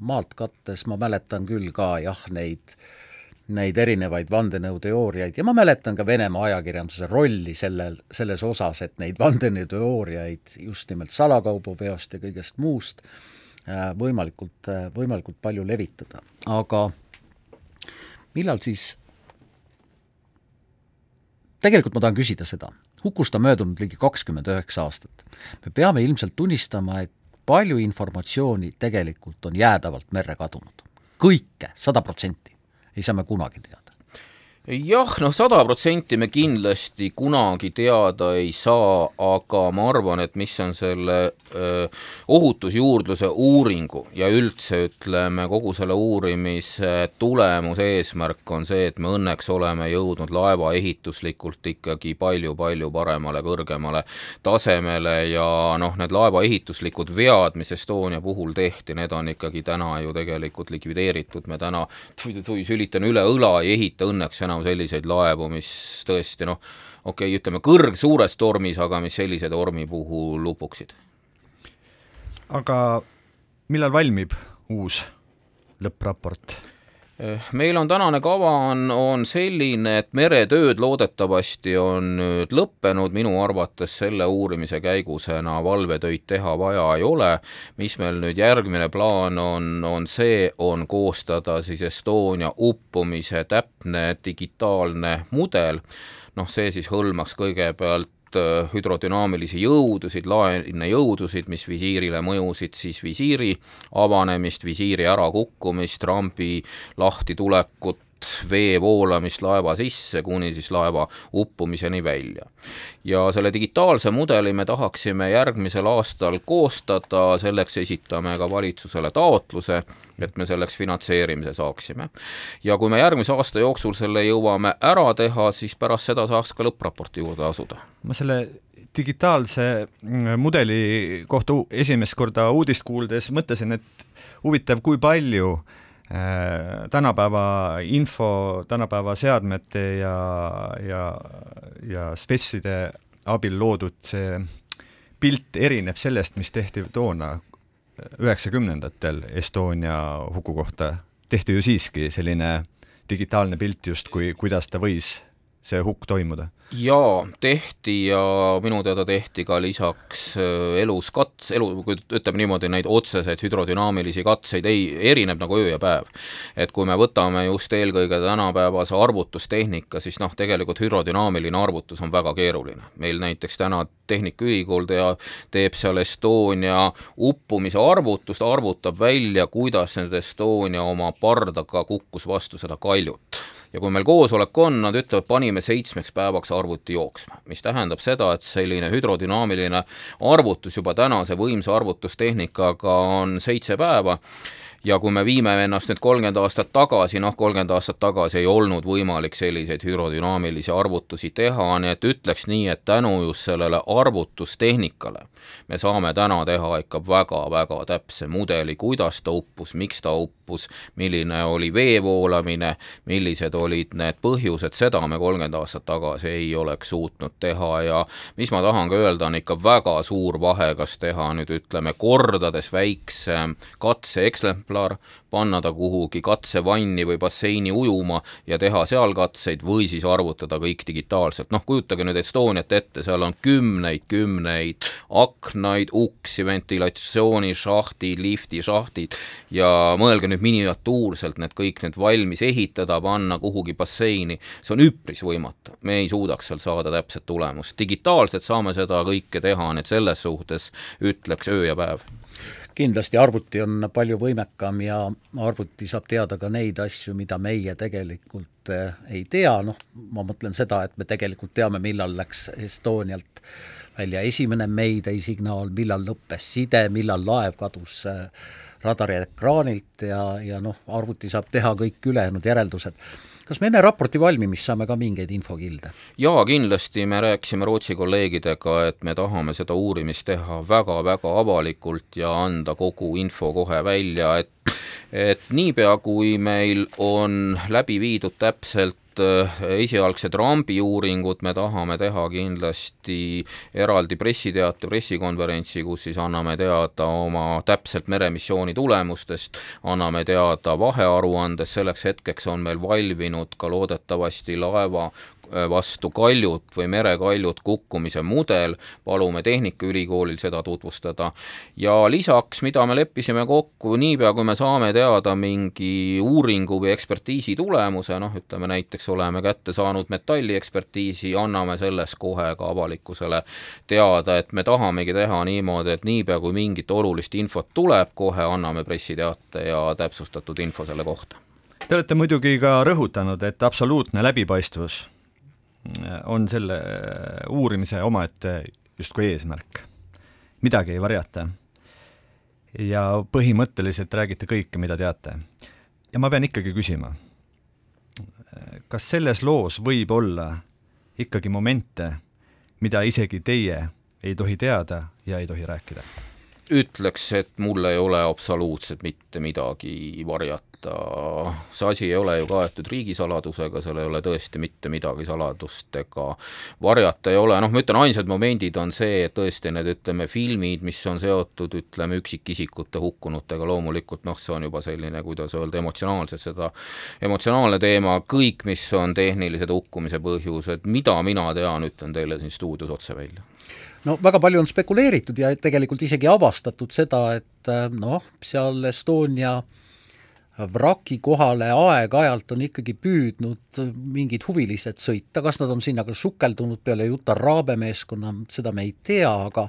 Speaker 1: maalt kattes ma mäletan küll ka jah, neid, neid erinevaid vandenõuteooriaid ja ma mäletan ka Venemaa ajakirjanduse rolli sellel, selles osas, et neid vandenõuteooriaid just nimelt salakaubaveost ja kõigest muust äh, võimalikult, äh, võimalikult palju levitada, aga millal siis, tegelikult ma tahan küsida seda hukust on möödunud ligi kakskümmend üheksa aastat. me peame ilmselt tunnistama, et palju informatsiooni tegelikult on jäädavalt merre kadunud. kõike, sada protsenti, ei saa me kunagi teada
Speaker 3: jah, noh, sada protsenti me kindlasti kunagi teada ei saa, aga ma arvan, et mis on selle öö, ohutusjuurdluse uuringu ja üldse ütleme, kogu selle uurimise tulemuse eesmärk on see, et me õnneks oleme jõudnud laeva ehituslikult ikkagi palju-palju paremale, kõrgemale tasemele ja noh, need laeva ehituslikud vead, mis Estonia puhul tehti, need on ikkagi täna ju tegelikult likvideeritud, me täna, sülitan üle õla, ei ehita õnneks enam enam selliseid laevu, mis tõesti noh, okei okay,, ütleme kõrgsuures tormis, aga mis sellise tormi puhul upuksid.
Speaker 2: aga millal valmib uus lõppraport?
Speaker 3: Eh, meil on tänane kava on, on selline, et meretööd loodetavasti on nüüd lõppenud, minu arvates selle uurimise käigus enam valvetöid teha vaja ei ole. mis meil nüüd järgmine plaan on, on see, on koostada siis Estonia uppumise täpne digitaalne mudel, noh, see siis hõlmaks kõigepealt Äh, hüdrodünaamilisi jõudusid, laenejõudusid, mis visiirile mõjusid, siis visiiri avanemist, visiiri ärakukkumist, rambi lahtitulekut, vee voolamist laeva sisse kuni siis laeva uppumiseni välja. ja selle digitaalse mudeli me tahaksime järgmisel aastal koostada, selleks esitame ka valitsusele taotluse, et me selleks finantseerimise saaksime. ja kui me järgmise aasta jooksul selle jõuame ära teha, siis pärast seda saaks ka lõppraporti juurde asuda.
Speaker 2: ma selle digitaalse mm, mudeli kohta esimest korda uudist kuuldes mõtlesin, et huvitav, kui palju äh, tänapäeva info, tänapäeva seadmete ja, ja, ja spetside abil loodud see pilt erineb sellest, mis tehti toona üheksakümnendatel Estonia huku kohta. Tehti ju siiski selline digitaalne pilt justkui, kuidas ta võis see hukk toimuda?
Speaker 3: jaa, tehti ja minu teada tehti ka lisaks äh, elus kats-, elu, kui ütleme niimoodi, neid otseseid hüdrodünaamilisi katseid ei, erineb nagu öö ja päev. et kui me võtame just eelkõige tänapäevase arvutustehnika, siis noh, tegelikult hüdrodünaamiline arvutus on väga keeruline. meil näiteks täna Tehnikaülikool tea, teeb seal Estonia uppumise arvutust, arvutab välja, kuidas nüüd Estonia oma pardaga kukkus vastu seda kaljut ja kui meil koosolek on, nad ütlevad, panime seitsmeks päevaks arvuti jooksma, mis tähendab seda, et selline hüdrodünaamiline arvutus juba tänase võimsa arvutustehnikaga on seitse päeva. Ja kui me viime ennast nüüd kolmkümmend aastat tagasi, noh, kolmkümmend aastat tagasi ei olnud võimalik selliseid hüdrodünaamilisi arvutusi teha, nii et ütleks nii, et tänu just sellele arvutustehnikale me saame täna teha ikka väga-väga täpse mudeli, kuidas ta uppus, miks ta uppus, milline oli vee voolamine, millised olid need põhjused, seda me kolmkümmend aastat tagasi ei oleks suutnud teha. Ja mis ma tahan ka öelda, on ikka väga suur vahe, kas teha nüüd ütleme kordades väiksem katseeksemplar, panna ta kuhugi katsevanni või basseini ujuma ja teha seal katseid või siis arvutada kõik digitaalselt, noh kujutage nüüd Estoniat ette, seal on kümneid, kümneid aknaid, uksi, ventilatsioonišahtid, liftishahtid ja mõelge nüüd miniatuurselt need kõik nüüd valmis ehitada, panna kuhugi basseini, see on üpris võimatu, me ei suudaks seal saada täpset tulemust, digitaalselt saame seda kõike teha, nii et selles suhtes ütleks öö ja päev.
Speaker 1: Kindlasti arvuti on palju võimekam ja arvuti saab teada ka neid asju, mida meie tegelikult eh, ei tea, noh, ma mõtlen seda, et me tegelikult teame, millal läks Estonialt välja esimene Mayday signaal, millal lõppes side, millal laev kadus eh, radariekraanilt ja, ja noh, arvuti saab teha kõik ülejäänud järeldused kas me enne raporti valmimist saame ka mingeid infokilde?
Speaker 3: jaa, kindlasti, me rääkisime Rootsi kolleegidega, et me tahame seda uurimist teha väga-väga avalikult ja anda kogu info kohe välja, et et niipea, kui meil on läbi viidud täpselt Äh, esialgsed rambiuuringud me tahame teha kindlasti eraldi pressiteate, pressikonverentsi, kus siis anname teada oma täpselt meremissiooni tulemustest, anname teada vahearuandest, selleks hetkeks on meil valminud ka loodetavasti laeva Äh, vastu kaljut või merekaljut kukkumise mudel, palume Tehnikaülikoolil seda tutvustada. ja lisaks, mida me leppisime kokku, niipea kui me saame teada mingi uuringu või ekspertiisi tulemuse, noh, ütleme näiteks oleme kätte saanud metalliekspertiisi, anname sellest kohe ka avalikkusele teada, et me tahamegi teha niimoodi, et niipea kui mingit olulist infot tuleb, kohe anname pressiteate ja täpsustatud info selle kohta
Speaker 2: Te olete muidugi ka rõhutanud, et absoluutne läbipaistvus on selle uurimise omaette justkui eesmärk. midagi ei varjata. ja põhimõtteliselt räägite kõike, mida teate. ja ma pean ikkagi küsima, kas selles loos võib olla ikkagi momente, mida isegi teie ei tohi teada ja ei tohi rääkida?
Speaker 3: ütleks, et mul ei ole absoluutselt mitte midagi varjata võtta, see asi ei ole ju kaetud riigisaladusega, seal ei ole tõesti mitte midagi saladust ega varjata ei ole, noh, ma ütlen, ainsad momendid on see, et tõesti need, ütleme, filmid, mis on seotud, ütleme, üksikisikute hukkunutega, loomulikult noh, see on juba selline, kuidas öelda, emotsionaalselt seda, emotsionaalne teema, kõik, mis on tehnilised hukkumise põhjused, mida mina tean, ütlen teile siin stuudios otse välja.
Speaker 1: No väga palju on spekuleeritud ja tegelikult isegi avastatud seda, et noh, seal Estonia äh, vraki kohale aeg-ajalt on ikkagi püüdnud mingid huvilised sõita, kas nad on sinna ka sukeldunud peale Juta Raabe meeskonna, seda me ei tea, aga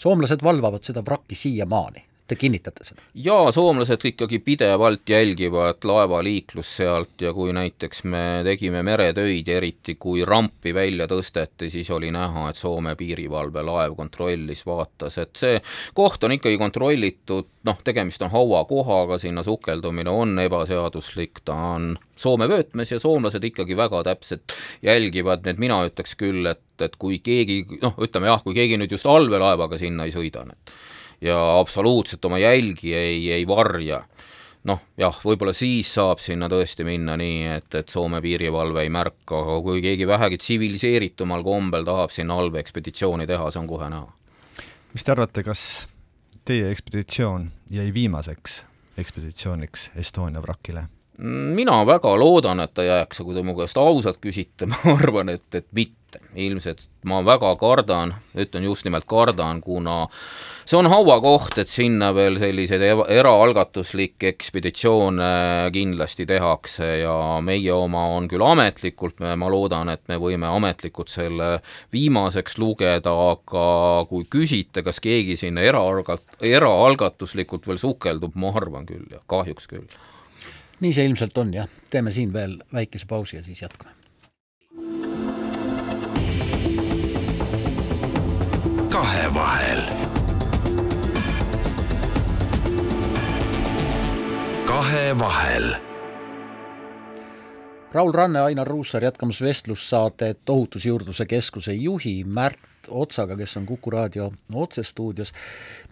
Speaker 1: soomlased valvavad seda vrakki siiamaani Te kinnitate seda?
Speaker 3: jaa, soomlased ikkagi pidevalt jälgivad laevaliiklust sealt ja kui näiteks me tegime meretöid ja eriti kui rampi välja tõsteti, siis oli näha, et Soome piirivalvelaev kontrollis, vaatas, et see koht on ikkagi kontrollitud, noh, tegemist on hauakohaga, sinna sukeldumine on ebaseaduslik, ta on Soome vöötmes ja soomlased ikkagi väga täpselt jälgivad, nii et mina ütleks küll, et, et kui keegi noh, ütleme jah, kui keegi nüüd just allveelaevaga sinna ei sõida, et ja absoluutselt oma jälgi ei, ei varja noh, jah, võib-olla siis saab sinna tõesti minna nii, et, et Soome piirivalve ei märka, aga kui keegi vähegi tsiviliseeritumal kombel tahab sinna allveeekspeditsiooni teha, see on kohe näha.
Speaker 2: mis te arvate, kas teie ekspeditsioon jäi viimaseks ekspeditsiooniks Estonia vrakile?
Speaker 3: Mina väga loodan, et ta jääks, aga kui te mu käest ausalt küsite, ma arvan, et, et mitte. ilmselt ma väga kardan, ütlen just nimelt kardan, kuna see on hauakoht, et sinna veel selliseid eraalgatuslikke ekspeditsioone kindlasti tehakse ja meie oma on küll ametlikult, ma loodan, et me võime ametlikult selle viimaseks lugeda, aga kui küsite, kas keegi sinna eraalgat-, eraalgatuslikult veel sukeldub, ma arvan küll, jah, kahjuks küll
Speaker 1: nii see ilmselt on jah, teeme siin veel väikese pausi ja siis jätkame.
Speaker 4: kahevahel. kahevahel.
Speaker 1: Raul Ranne, Ainar Ruussaar jätkamas vestlussaadet Ohutusjuurdluse Keskuse juhi Märt Otsaga, kes on Kuku raadio otsestuudios.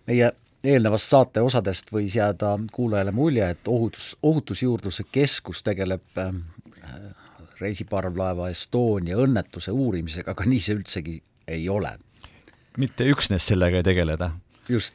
Speaker 1: meie eelnevast saate osadest võis jääda kuulajale mulje, et ohutus, ohutusjuurdluse keskus tegeleb äh, reisiparvlaeva Estonia õnnetuse uurimisega, aga nii see üldsegi ei ole.
Speaker 2: mitte üksnes sellega ei tegeleda.
Speaker 1: just,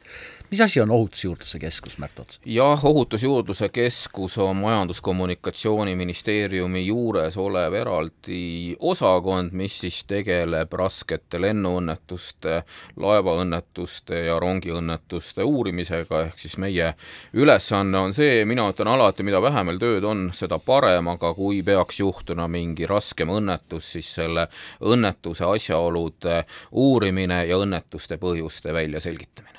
Speaker 1: mis asi on Ohutusjuurdluse Keskus, Märt Ots?
Speaker 3: jah, Ohutusjuurdluse Keskus on Majandus-Kommunikatsiooniministeeriumi juures olev eraldi osakond, mis siis tegeleb raskete lennuõnnetuste, laevaõnnetuste ja rongiõnnetuste uurimisega, ehk siis meie ülesanne on see, mina ütlen alati, mida vähem meil tööd on, seda parem, aga kui peaks juhtuma mingi raskem õnnetus, siis selle õnnetuse asjaolude uurimine ja õnnetuste põhjuste väljaselgitamine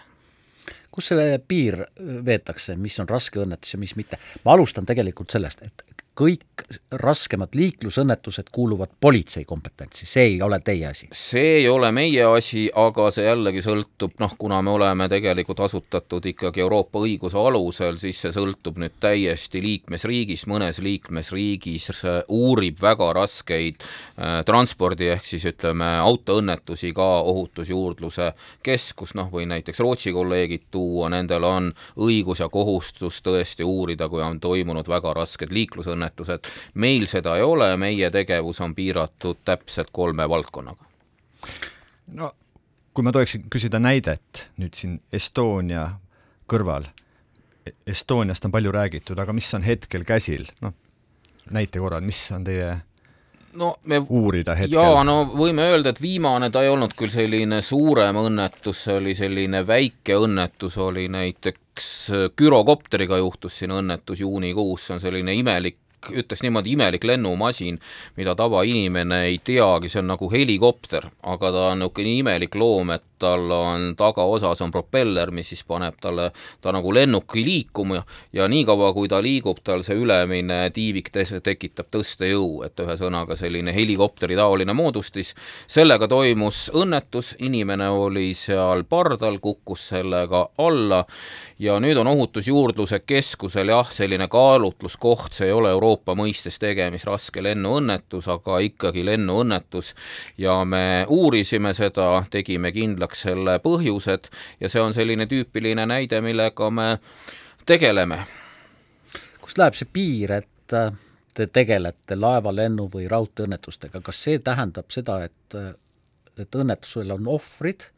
Speaker 1: kus selle piir veetakse, mis on raske õnnetus ja mis mitte? ma alustan tegelikult sellest, et kõik raskemad liiklusõnnetused kuuluvad politsei kompetentsi, see ei ole teie asi?
Speaker 3: see ei ole meie asi, aga see jällegi sõltub, noh, kuna me oleme tegelikult asutatud ikkagi Euroopa õiguse alusel, siis see sõltub nüüd täiesti liikmesriigist, mõnes liikmesriigis uurib väga raskeid äh, transpordi ehk siis ütleme, autoõnnetusi ka ohutusjuurdluse keskus, noh, või näiteks Rootsi kolleegid tuua, nendel on õigus ja kohustus tõesti uurida, kui on toimunud väga rasked liiklusõnnetused, õnnetused. meil seda ei ole, meie tegevus on piiratud täpselt kolme valdkonnaga.
Speaker 2: no kui ma tohiksin küsida näidet nüüd siin Estonia kõrval. Estoniast on palju räägitud, aga mis on hetkel käsil, noh, näite korral, mis on teie no me uurida hetkel?
Speaker 3: jaa, no võime öelda, et viimane ta ei olnud küll selline suurem õnnetus, see oli selline väike õnnetus, oli näiteks gürokopteriga juhtus siin õnnetus juunikuus, see on selline imelik ütleks niimoodi, imelik lennumasin, mida tavainimene ei teagi, see on nagu helikopter, aga ta on niisugune imelik loom, et tal on tagaosas on propeller, mis siis paneb talle, ta nagu lennuki liikuma ja niikaua, kui ta liigub, tal see ülemine tiivik tekitab tõstejõu, et ühesõnaga selline helikopteri taoline moodustis. sellega toimus õnnetus, inimene oli seal pardal, kukkus sellega alla ja nüüd on Ohutusjuurdluse Keskusel jah, selline kaalutluskoht, see ei ole Euroopa mõistes tegemist raske lennuõnnetus, aga ikkagi lennuõnnetus ja me uurisime seda, tegime kindlaks selle põhjused ja see on selline tüüpiline näide, millega me tegeleme.
Speaker 1: kust läheb see piir, et äh, te tegelete laeva, lennu või raudteeõnnetustega, kas see tähendab seda, et, äh, et õnnetusel on ohvrid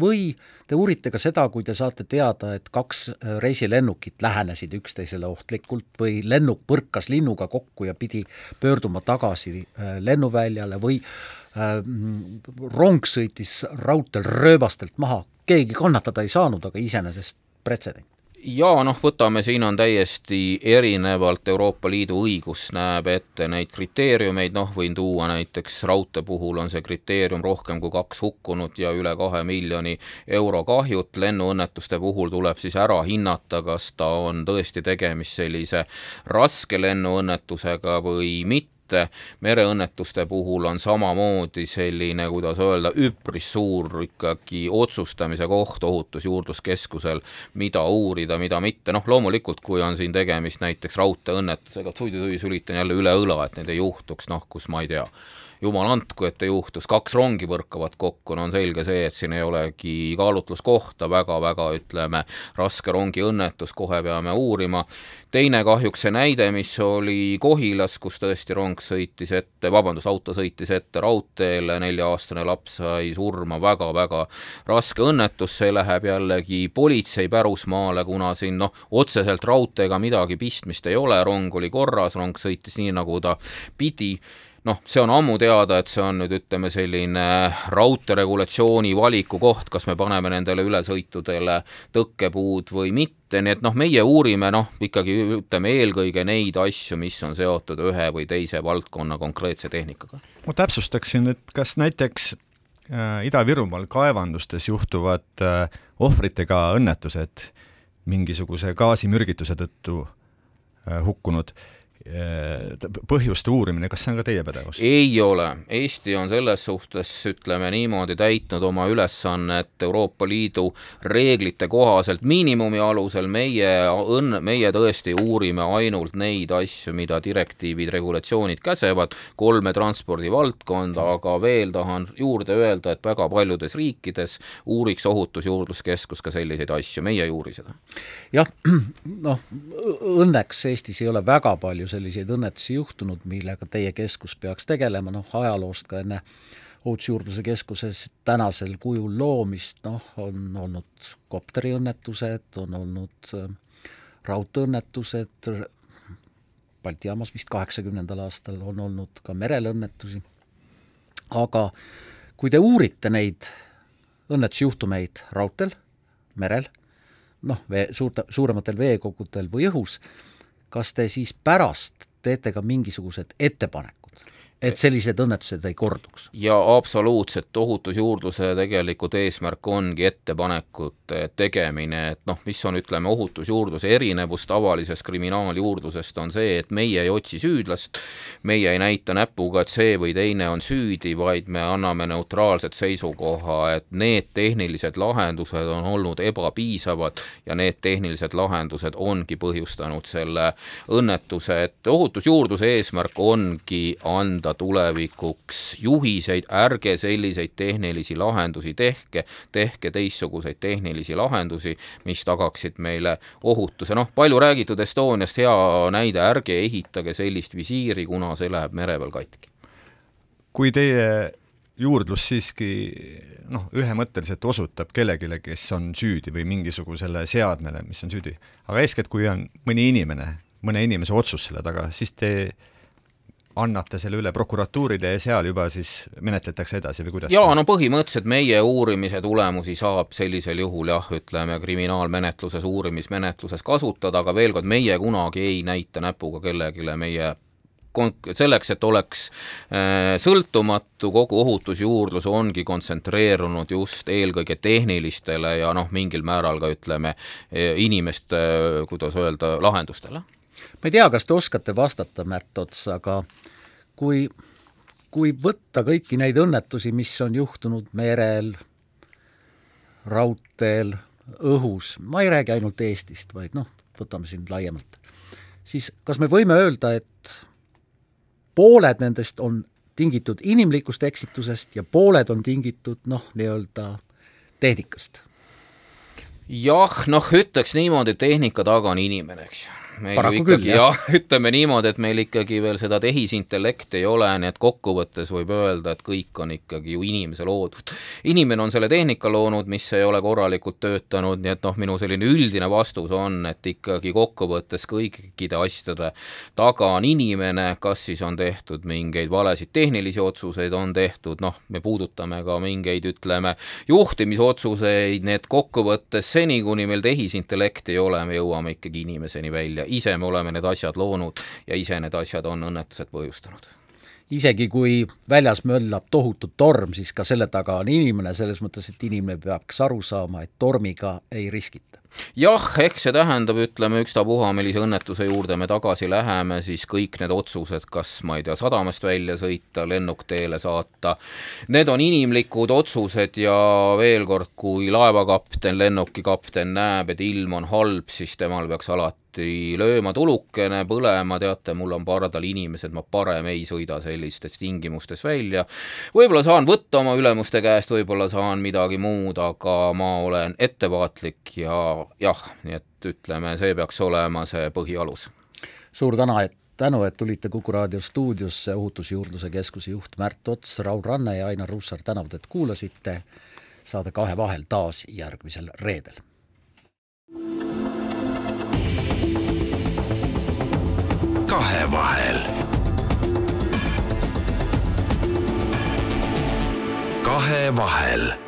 Speaker 1: või te uurite ka seda, kui te saate teada, et kaks äh, reisilennukit lähenesid üksteisele ohtlikult või lennuk põrkas linnuga kokku ja pidi pöörduma tagasi lennuväljale või rong sõitis raudteel rööbastelt maha, keegi kannatada ei saanud, aga iseenesest pretsedent.
Speaker 3: Jaa, noh, võtame, siin on täiesti erinevalt Euroopa Liidu õigus näeb ette neid kriteeriumeid, noh, võin tuua näiteks raudtee puhul on see kriteerium rohkem kui kaks hukkunut ja üle kahe miljoni euro kahjut, lennuõnnetuste puhul tuleb siis ära hinnata, kas ta on tõesti tegemist sellise raske lennuõnnetusega või mitte, ette, mereõnnetuste puhul on samamoodi selline, kuidas öelda, üpris suur ikkagi otsustamise koht Ohutusjuurdluskeskusel, mida uurida, mida mitte, noh loomulikult, kui on siin tegemist näiteks raudteeõnnetusega, suidi-suvi sülitan jälle üle õla, et neid ei juhtuks, noh kus ma ei tea, jumal andku, et ei juhtus, kaks rongi põrkavad kokku, no on selge see, et siin ei olegi kaalutluskohta väga,, väga-väga ütleme, raske rongiõnnetus, kohe peame uurima. teine kahjuks see näide, mis oli Kohilas, kus tõesti rong sõitis ette, vabandust, auto sõitis ette raudteele, nelja-aastane laps sai surma väga,, väga-väga raske õnnetus, see läheb jällegi politsei pärusmaale, kuna siin noh, otseselt raudteega midagi pistmist ei ole, rong oli korras, rong sõitis nii, nagu ta pidi noh, see on ammu teada, et see on nüüd ütleme, selline raudteeregulatsiooni valiku koht, kas me paneme nendele ülesõitudele tõkkepuud või mitte, nii et noh, meie uurime noh, ikkagi ütleme eelkõige neid asju, mis on seotud ühe või teise valdkonna konkreetse tehnikaga.
Speaker 2: ma täpsustaksin, et kas näiteks äh, Ida-Virumaal kaevandustes juhtuvad äh, ohvritega õnnetused mingisuguse gaasimürgituse tõttu äh, hukkunud Äh, põhjuste uurimine, kas see on ka teie pädevus?
Speaker 3: ei ole, Eesti on selles suhtes, ütleme niimoodi, täitnud oma ülesannet Euroopa Liidu reeglite kohaselt miinimumi alusel, meie õnn-, meie tõesti uurime ainult neid asju, mida direktiivid, regulatsioonid käsevad, kolme transpordivaldkonda, aga veel tahan juurde öelda, et väga paljudes riikides uuriks Ohutusjuurdluskeskus ka selliseid asju, meie ei uuri seda.
Speaker 1: jah, noh, õnneks Eestis ei ole väga palju selliseid õnnetusi juhtunud, millega teie keskus peaks tegelema, noh ajaloost ka enne Ohutusjuurdluse Keskuses tänasel kujul loomist, noh, on olnud kopteriõnnetused, on olnud äh, raudteeõnnetused, Balti jaamas vist kaheksakümnendal aastal on olnud ka merel õnnetusi, aga kui te uurite neid õnnetusjuhtumeid raudteel, merel, noh, vee, suurte, suurematel veekogudel või õhus, kas te siis pärast teete ka mingisugused ettepanekud? Et sellised õnnetused ei korduks.
Speaker 3: ja absoluutselt, ohutusjuurdluse tegelikult eesmärk ongi ettepanekute tegemine, et noh, mis on, ütleme, ohutusjuurdluse erinevus tavalisest kriminaaljuurdlusest, on see, et meie ei otsi süüdlast, meie ei näita näpuga, et see või teine on süüdi, vaid me anname neutraalset seisukoha, et need tehnilised lahendused on olnud ebapiisavad ja need tehnilised lahendused ongi põhjustanud selle õnnetuse, et ohutusjuurdluse eesmärk ongi anda anda tulevikuks. Juhiseid, ärge selliseid tehnilisi lahendusi tehke, tehke teistsuguseid tehnilisi lahendusi, mis tagaksid meile ohutuse, noh, palju räägitud Estoniast, hea näide, ärge ehitage sellist visiiri, kuna see läheb mere peal katki.
Speaker 2: kui teie juurdlus siiski noh, ühemõtteliselt osutab kellelegi, kes on süüdi või mingisugusele seadmele, mis on süüdi, aga eeskätt, kui on mõni inimene, mõne inimese otsus selle taga, siis te annate selle üle prokuratuurile ja seal juba siis menetletakse edasi või kuidas?
Speaker 3: jaa, no põhimõtteliselt meie uurimise tulemusi saab sellisel juhul jah, ütleme kriminaalmenetluses, uurimismenetluses kasutada, aga veel kord, meie kunagi ei näita näpuga kellelegi, meie selleks, et oleks äh, sõltumatu, kogu ohutusjuurdlus ongi kontsentreerunud just eelkõige tehnilistele ja noh, mingil määral ka ütleme, inimeste, kuidas öelda, lahendustele
Speaker 1: ma ei tea, kas te oskate vastata, Märt Ots, aga kui, kui võtta kõiki neid õnnetusi, mis on juhtunud merel, raudteel, õhus, ma ei räägi ainult Eestist, vaid noh, võtame siin laiemalt, siis kas me võime öelda, et pooled nendest on tingitud inimlikust eksitusest ja pooled on tingitud noh, nii-öelda tehnikast?
Speaker 3: jah, noh, ütleks niimoodi, et tehnika taga on inimene, eks ju meil Paraku ikkagi jah ja,, ütleme niimoodi, et meil ikkagi veel seda tehisintellekti ei ole, nii et kokkuvõttes võib öelda, et kõik on ikkagi ju inimese loodud. inimene on selle tehnika loonud, mis ei ole korralikult töötanud, nii et noh, minu selline üldine vastus on, et ikkagi kokkuvõttes kõikide asjade taga on inimene, kas siis on tehtud mingeid valesid tehnilisi otsuseid, on tehtud noh, me puudutame ka mingeid, ütleme, juhtimisotsuseid, need kokkuvõttes seni, kuni meil tehisintellekti ei ole, me jõuame ikkagi inimeseni välja ja ise me oleme need asjad loonud ja ise need asjad on õnnetused põhjustanud.
Speaker 1: Isegi kui väljas möllab tohutu torm, siis ka selle taga on inimene, selles mõttes, et inimene peaks aru saama, et tormiga ei riskita.
Speaker 3: Jah, eks see tähendab, ütleme ükstapuha, millise õnnetuse juurde me tagasi läheme, siis kõik need otsused, kas ma ei tea, sadamast välja sõita, lennuk teele saata, need on inimlikud otsused ja veel kord, kui laevakapten, lennukikapten näeb, et ilm on halb, siis temal peaks alati alati lööma tulukene, põlema, teate, mul on pardal inimesed, ma parem ei sõida sellistes tingimustes välja. võib-olla saan võtta oma ülemuste käest, võib-olla saan midagi muud, aga ma olen ettevaatlik ja jah, nii et ütleme, see peaks olema see põhialus.
Speaker 1: suur täna, et tänu, et tulite Kuku raadio stuudiosse, Ohutusjuurdluse Keskuse juht Märt Ots, Raul Ranne ja Ainar Ruussaar tänavad, et kuulasite. saade Kahe vahel taas järgmisel reedel.
Speaker 4: Kahevahel. kahevahel